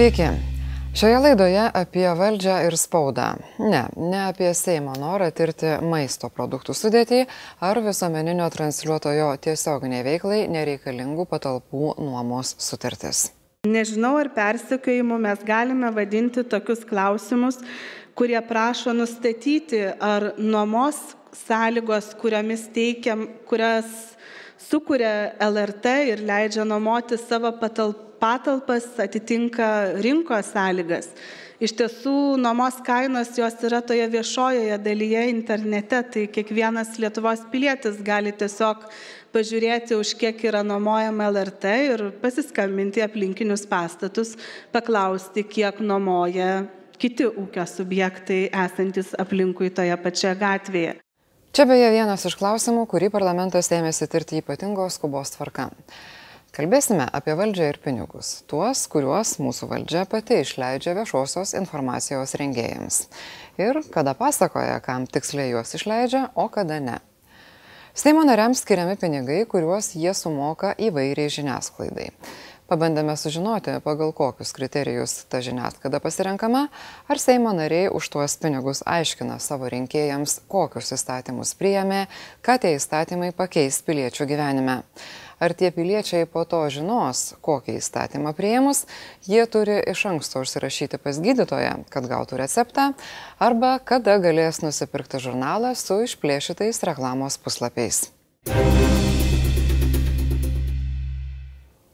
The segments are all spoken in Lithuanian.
Sveiki. Šioje laidoje apie valdžią ir spaudą. Ne, ne apie Seimo norą tirti maisto produktų sudėtį ar visuomeninio transliuotojo tiesioginiai veiklai nereikalingų patalpų nuomos sutartis. Nežinau, ar persikėjimu mes galime vadinti tokius klausimus, kurie prašo nustatyti, ar nuomos sąlygos, kuriomis teikiam, kurias sukuria LRT ir leidžia nuomoti savo patalpas, atitinka rinkos sąlygas. Iš tiesų, nuomos kainos jos yra toje viešojoje dalyje internete, tai kiekvienas Lietuvos pilietis gali tiesiog pažiūrėti, už kiek yra nuomojama LRT ir pasiskambinti aplinkinius pastatus, paklausti, kiek nuomoja kiti ūkio subjektai esantis aplinkui toje pačioje gatvėje. Čia beje vienas iš klausimų, kurį parlamentas ėmėsi tirti ypatingos skubos tvarka. Kalbėsime apie valdžią ir pinigus, tuos, kuriuos mūsų valdžia pati išleidžia viešosios informacijos rengėjams. Ir kada pasakoja, kam tiksliai juos išleidžia, o kada ne. Seimo nariams skiriami pinigai, kuriuos jie sumoka įvairiai žiniasklaidai. Pabandėme sužinoti, pagal kokius kriterijus ta žiniasklaida pasirenkama, ar Seimo nariai už tuos pinigus aiškina savo rinkėjams, kokius įstatymus priėmė, ką tie įstatymai pakeis piliečių gyvenime. Ar tie piliečiai po to žinos, kokį įstatymą prieimus, jie turi iš anksto užsirašyti pas gydytoją, kad gautų receptą, arba kada galės nusipirkti žurnalą su išplėšytais reklamos puslapiais.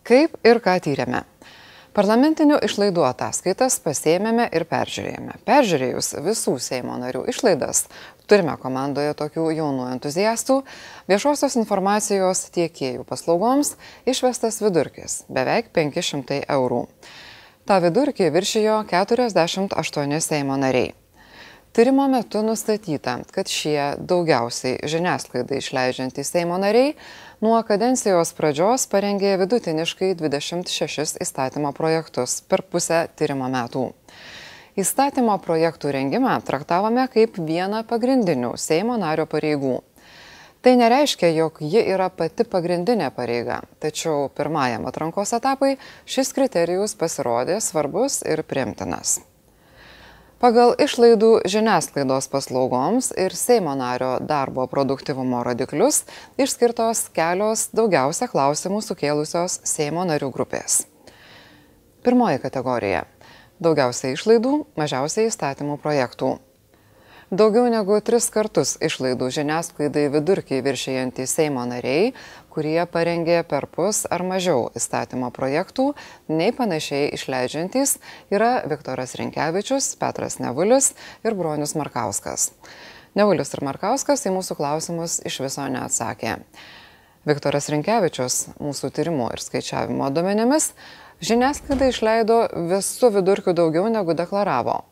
Kaip ir ką tyrėme? Parlamentinių išlaidų ataskaitas pasėmėme ir peržiūrėjome. Peržiūrėjus visų Seimo narių išlaidas, turime komandoje tokių jaunų entuziastų, viešosios informacijos tiekėjų paslaugoms išvestas vidurkis - beveik 500 eurų. Ta vidurkį viršijo 48 Seimo nariai. Tyrimo metu nustatyta, kad šie daugiausiai žiniasklaidai išleidžiantys Seimo nariai nuo kadencijos pradžios parengė vidutiniškai 26 įstatymo projektus per pusę tyrimo metų. Įstatymo projektų rengimą traktavome kaip vieną pagrindinių Seimo nario pareigų. Tai nereiškia, jog ji yra pati pagrindinė pareiga, tačiau pirmajam atrankos etapui šis kriterijus pasirodė svarbus ir primtinas. Pagal išlaidų žiniasklaidos paslaugoms ir Seimo nario darbo produktivumo rodiklius išskirtos kelios daugiausia klausimų sukėlusios Seimo narių grupės. Pirmoji kategorija - daugiausiai išlaidų, mažiausiai įstatymų projektų. Daugiau negu tris kartus išlaidų žiniasklaidai vidurkiai viršijantys Seimo nariai, kurie parengė per pus ar mažiau įstatymo projektų, nei panašiai išleidžiantys yra Viktoras Rinkevičius, Petras Nevulis ir Bronius Markauskas. Nevulis ir Markauskas į mūsų klausimus iš viso neatsakė. Viktoras Rinkevičius mūsų tyrimų ir skaičiavimo duomenimis žiniasklaida išleido visų vidurkių daugiau negu deklaravo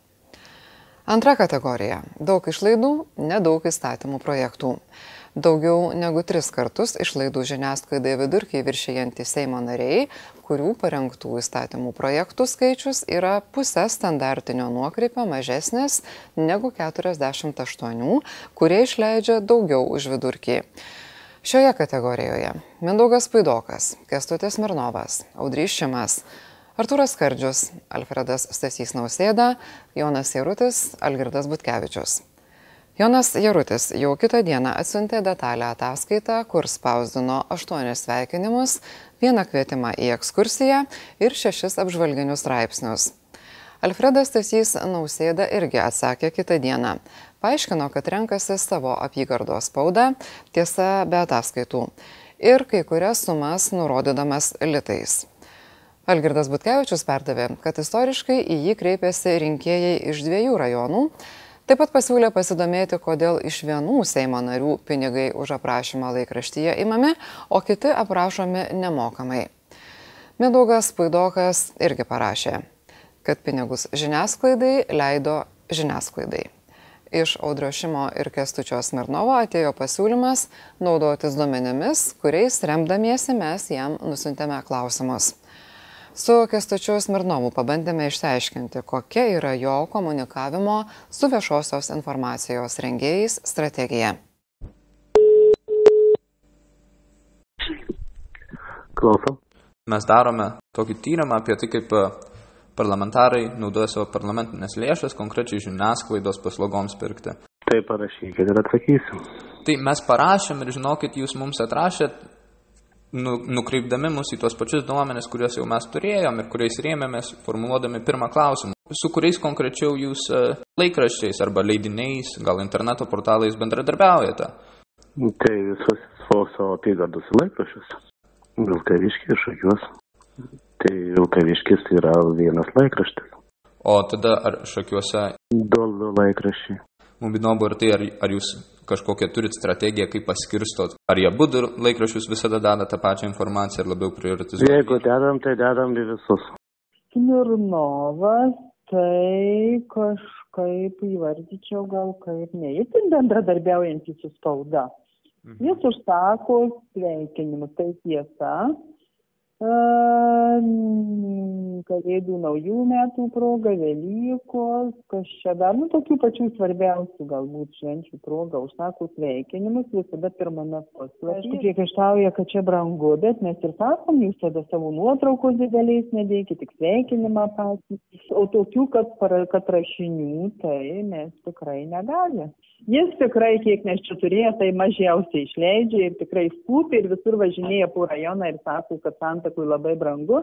Antra kategorija - daug išlaidų, nedaug įstatymų projektų. Daugiau negu tris kartus išlaidų žiniasklaidai vidurkiai viršijantys Seimo nariai, kurių parengtų įstatymų projektų skaičius yra pusė standartinio nuokrypio mažesnis negu 48, kurie išleidžia daugiau už vidurkį. Šioje kategorijoje Mindaugas Paidokas, Kestutis Mirnovas, Audrys Šimas, Artūras Skardžius, Alfredas Stasys Nausėda, Jonas Jarutis, Algirdas Butkevičius. Jonas Jarutis jau kitą dieną atsiuntė detalę ataskaitą, kur spausdino aštuonis sveikinimus, vieną kvietimą į ekskursiją ir šešis apžvalginius straipsnius. Alfredas Stasys Nausėda irgi atsakė kitą dieną. Paaiškino, kad renkasi savo apygardos spaudą, tiesa be ataskaitų, ir kai kurias sumas nurodydamas litais. Algirdas Butkevičius perdavė, kad istoriškai į jį kreipėsi rinkėjai iš dviejų rajonų. Taip pat pasiūlė pasidomėti, kodėl iš vienų Seimo narių pinigai už aprašymą laikraštyje imami, o kiti aprašomi nemokamai. Mindaugas Puidokas irgi parašė, kad pinigus žiniasklaidai leido žiniasklaidai. Iš Audrošimo ir Kestučio Smirnovo atėjo pasiūlymas naudotis duomenimis, kuriais remdamiesi mes jam nusintėme klausimus. Su Kestučiu Smirnovu pabandėme išsiaiškinti, kokia yra jo komunikavimo su viešosios informacijos rengėjais strategija. Klausom. Mes darome tokį tyrimą apie tai, kaip e, parlamentarai naudoja savo parlamentinės lėšas konkrečiai žiniasklaidos paslaugoms pirkti. Tai parašykit ir atsakysim. Tai mes parašėm ir žinokit, jūs mums atrašėt, nukreipdami mus į tuos pačius duomenis, kuriuos jau mes turėjom ir kuriais rėmėmės, formuluodami pirmą klausimą. Su kuriais konkrečiau jūs e, laikraščiais arba leidiniais, gal interneto portalais bendradarbiaujate? Tai visus savo apygardos laikraščius. Vilkaviškį šakiuos. Tai Vilkaviškis yra vienas laikraštis. O tada ar šakiuose? Du, laikraščiai. Įdomu ir tai, ar, ar jūs kažkokią turit strategiją, kaip paskirstot, ar jie būdų laikraščius visada deda tą pačią informaciją ir labiau prioritizuoja? Jeigu dedam, tai dedam į visus. Smirnovas, tai kažkaip įvardyčiau gal kaip neįtin bendradarbiaujantys su spauda. Mhm. Jis užsako sveikinimus, tai tiesa, Kalėdų naujų metų proga, Velykos, kas čia dar, nu, tokių pačių svarbiausių galbūt švenčių proga, užsako sveikinimus visada pirmame puslapyje. Priekaištauja, kad čia brangu, bet mes ir sakom, jūs tada savo nuotraukos dideliais nedėkit, tik sveikinimą patys. O tokių, kad, kad rašinių, tai mes tikrai negalime. Jis tikrai, kiek mes čia turėjo, tai mažiausiai išleidžia ir tikrai skūpi ir visur važinėja po rajoną ir sako, kad santakui labai brangu.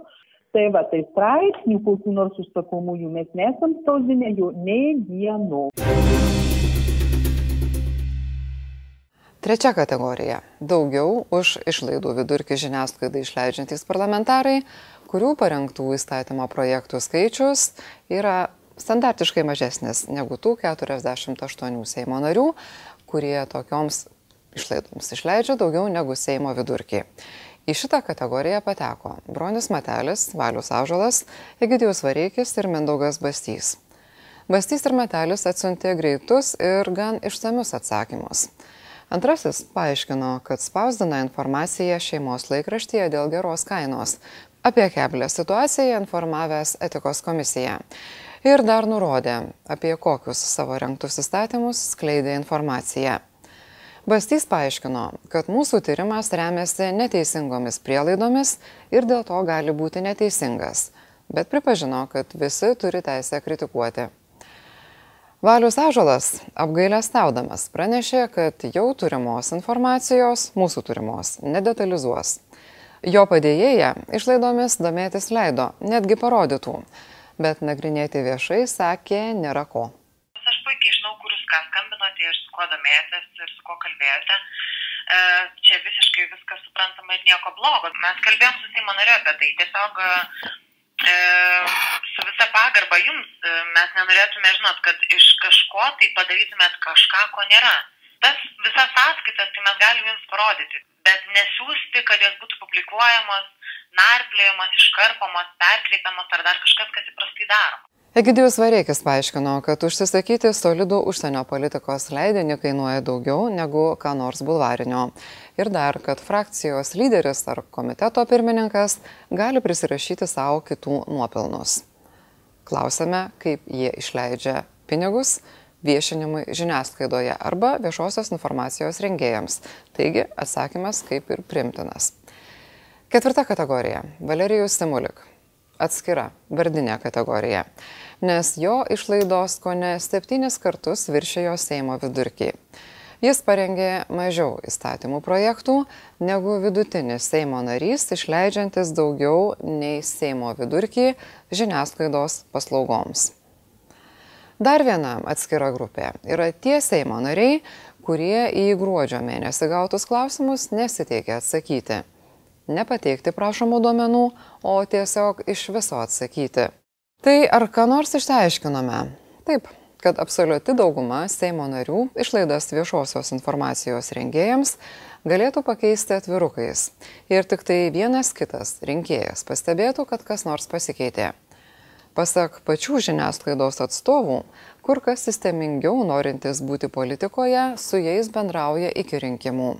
Tai va, tai straipsnių kokių nors užsakomųjų mes nesam spausdinę jų nei vieno. Trečia kategorija - daugiau už išlaidų vidurkį žiniasklaidai išleidžiantys parlamentarai, kurių parengtų įstatymo projektų skaičius yra standartiškai mažesnis negu tų 48 Seimo narių, kurie tokioms išlaidoms išleidžia daugiau negu Seimo vidurkį. Į šitą kategoriją pateko Bronis Matelis, Valius Ažalas, Egidijus Vareikis ir Mindaugas Bastys. Bastys ir Matelis atsiuntė greitus ir gan išsamius atsakymus. Antrasis paaiškino, kad spausdina informaciją šeimos laikraštyje dėl geros kainos. Apie keblę situaciją informavęs etikos komisiją ir dar nurodė, apie kokius savo renktus įstatymus skleidė informaciją. Bastys paaiškino, kad mūsų tyrimas remiasi neteisingomis prielaidomis ir dėl to gali būti neteisingas, bet pripažino, kad visi turi teisę kritikuoti. Valius Ažalas apgailę staudamas pranešė, kad jau turimos informacijos, mūsų turimos, nedetalizuos. Jo padėjėja išlaidomis domėtis leido, netgi parodytų, bet nagrinėti viešai sakė nėra ko. Aš puikiai žinau, kur jūs ką skambinote ir su kuo domėjotės ir su kuo kalbėjote. E, čia visiškai viskas suprantama ir nieko blogo. Mes kalbėjom su Seimo nariu apie tai. Tiesiog e, su visa pagarba jums e, mes nenorėtume, žinot, kad iš kažko tai padarytumėt kažką, ko nėra. Tas visas sąskaitas tai mes galime jums parodyti, bet nesiųsti, kad jos būtų publikuojamos narpliojamos, iškarpomos, perkreipiamos ar dar kažkas, kas įprastai daroma. Egidijus Vareikis paaiškino, kad užsisakyti solidų užsienio politikos leidinį kainuoja daugiau negu ką nors bulvarinio. Ir dar, kad frakcijos lyderis ar komiteto pirmininkas gali prisirašyti savo kitų nuopelnus. Klausime, kaip jie išleidžia pinigus viešinimui žiniasklaidoje arba viešosios informacijos rengėjams. Taigi atsakymas kaip ir primtinas. Ketvirta kategorija - Valerijus Simulik. Atskira, vardinė kategorija, nes jo išlaidos ko ne septynis kartus viršėjo Seimo vidurkį. Jis parengė mažiau įstatymų projektų negu vidutinis Seimo narys, išleidžiantis daugiau nei Seimo vidurkį žiniasklaidos paslaugoms. Dar viena atskira grupė yra tie Seimo nariai, kurie į gruodžio mėnesį gautus klausimus nesiteikia atsakyti nepateikti prašomų duomenų, o tiesiog iš viso atsakyti. Tai ar ką nors išsiaiškinome? Taip, kad absoliuti dauguma Seimo narių išlaidas viešosios informacijos rengėjams galėtų pakeisti atvirukais. Ir tik tai vienas kitas rinkėjas pastebėtų, kad kas nors pasikeitė. Pasak pačių žiniasklaidos atstovų, kur kas sistemingiau norintis būti politikoje, su jais bendrauja iki rinkimų,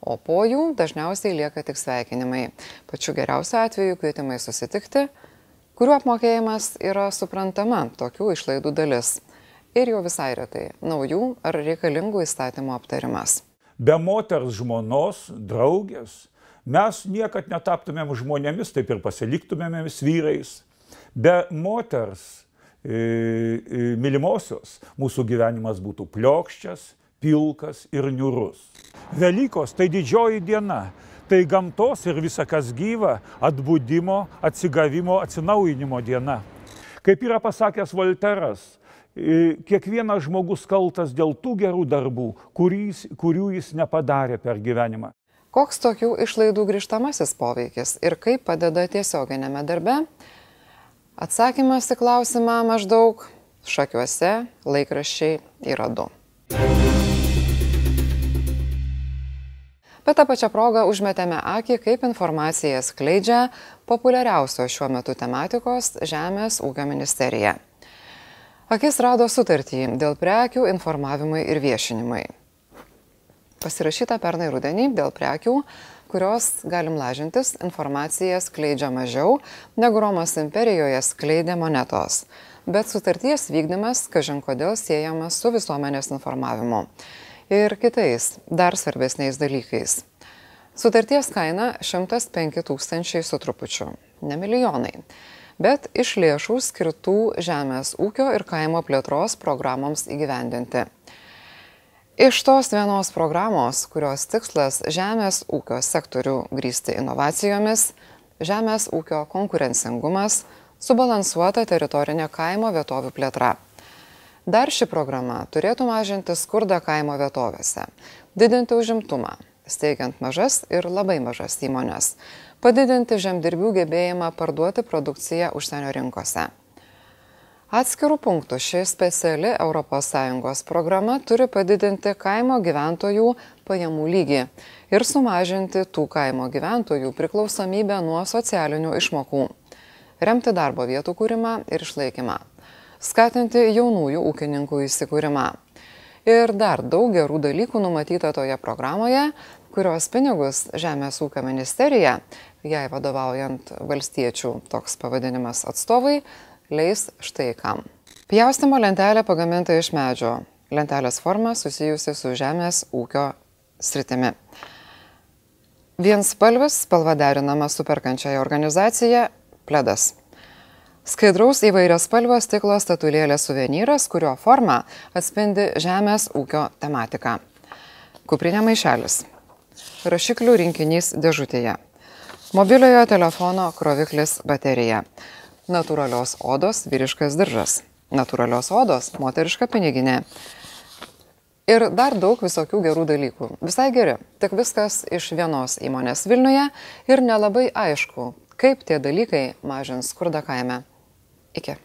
o po jų dažniausiai lieka tik sveikinimai. Pačiu geriausiu atveju kvietimai susitikti, kuriuo apmokėjimas yra suprantama tokių išlaidų dalis. Ir jau visai retai naujų ar reikalingų įstatymų aptarimas. Be moters žmonos, draugės, mes niekad netaptumėm žmonėmis, taip ir pasiliktumėm vyrais. Be moters e, e, mylimosios mūsų gyvenimas būtų pliokščias, pilkas ir niurus. Velykos tai didžioji diena, tai gamtos ir visa kas gyva atbūdimo, atsigavimo, atsinaujinimo diena. Kaip yra pasakęs Volteras, kiekvienas žmogus kaltas dėl tų gerų darbų, kurys, kurių jis nepadarė per gyvenimą. Koks tokių išlaidų grįžtamasis poveikis ir kaip padeda tiesioginėme darbe? Atsakymas į klausimą maždaug šakiuose laikraščiai yra du. Bet tą pačią progą užmetėme akį, kaip informaciją skleidžia populiariausio šiuo metu tematikos Žemės ūkio ministerija. Akis rado sutartį dėl prekių informavimui ir viešinimui. Pasirašyta pernai rudenį dėl prekių, kurios, galim lažintis, informaciją skleidžia mažiau negu Romos imperijoje skleidė monetos. Bet sutarties vykdymas, kažin kodėl, siejamas su visuomenės informavimu ir kitais, dar svarbesniais dalykais. Sutarties kaina 105 tūkstančiai su trupučiu, ne milijonai, bet iš lėšų skirtų žemės ūkio ir kaimo plėtros programoms įgyvendinti. Iš tos vienos programos, kurios tikslas žemės ūkio sektorių grįsti inovacijomis, žemės ūkio konkurencingumas, subalansuota teritorinė kaimo vietovių plėtra. Dar ši programa turėtų mažinti skurdą kaimo vietovėse, didinti užimtumą, steigiant mažas ir labai mažas įmonės, padidinti žemdirbių gebėjimą parduoti produkciją užsienio rinkose. Atskirų punktų ši speciali ES programa turi padidinti kaimo gyventojų pajamų lygį ir sumažinti tų kaimo gyventojų priklausomybę nuo socialinių išmokų, remti darbo vietų kūrimą ir išlaikymą, skatinti jaunųjų ūkininkų įsikūrimą. Ir dar daug gerų dalykų numatyta toje programoje, kurios pinigus Žemės ūkio ministerija, jai vadovaujant valstiečių toks pavadinimas atstovai, leis štai kam. Pjaustimo lentelė pagaminta iš medžio. Lentelės forma susijusi su žemės ūkio sritimi. Vienspalvis spalva derinama su perkančiaja organizacija - pledas. Skaidraus įvairias spalvos stiklo statulėlės suvenyras, kurio forma atspindi žemės ūkio tematiką. Kuprinė maišelis. Rašiklių rinkinys dėžutėje. Mobiliojo telefono kroviklis baterija natūralios odos vyriškas diržas, natūralios odos moteriška piniginė. Ir dar daug visokių gerų dalykų. Visai geri, tik viskas iš vienos įmonės Vilniuje ir nelabai aišku, kaip tie dalykai mažins skurdą kaime. Iki.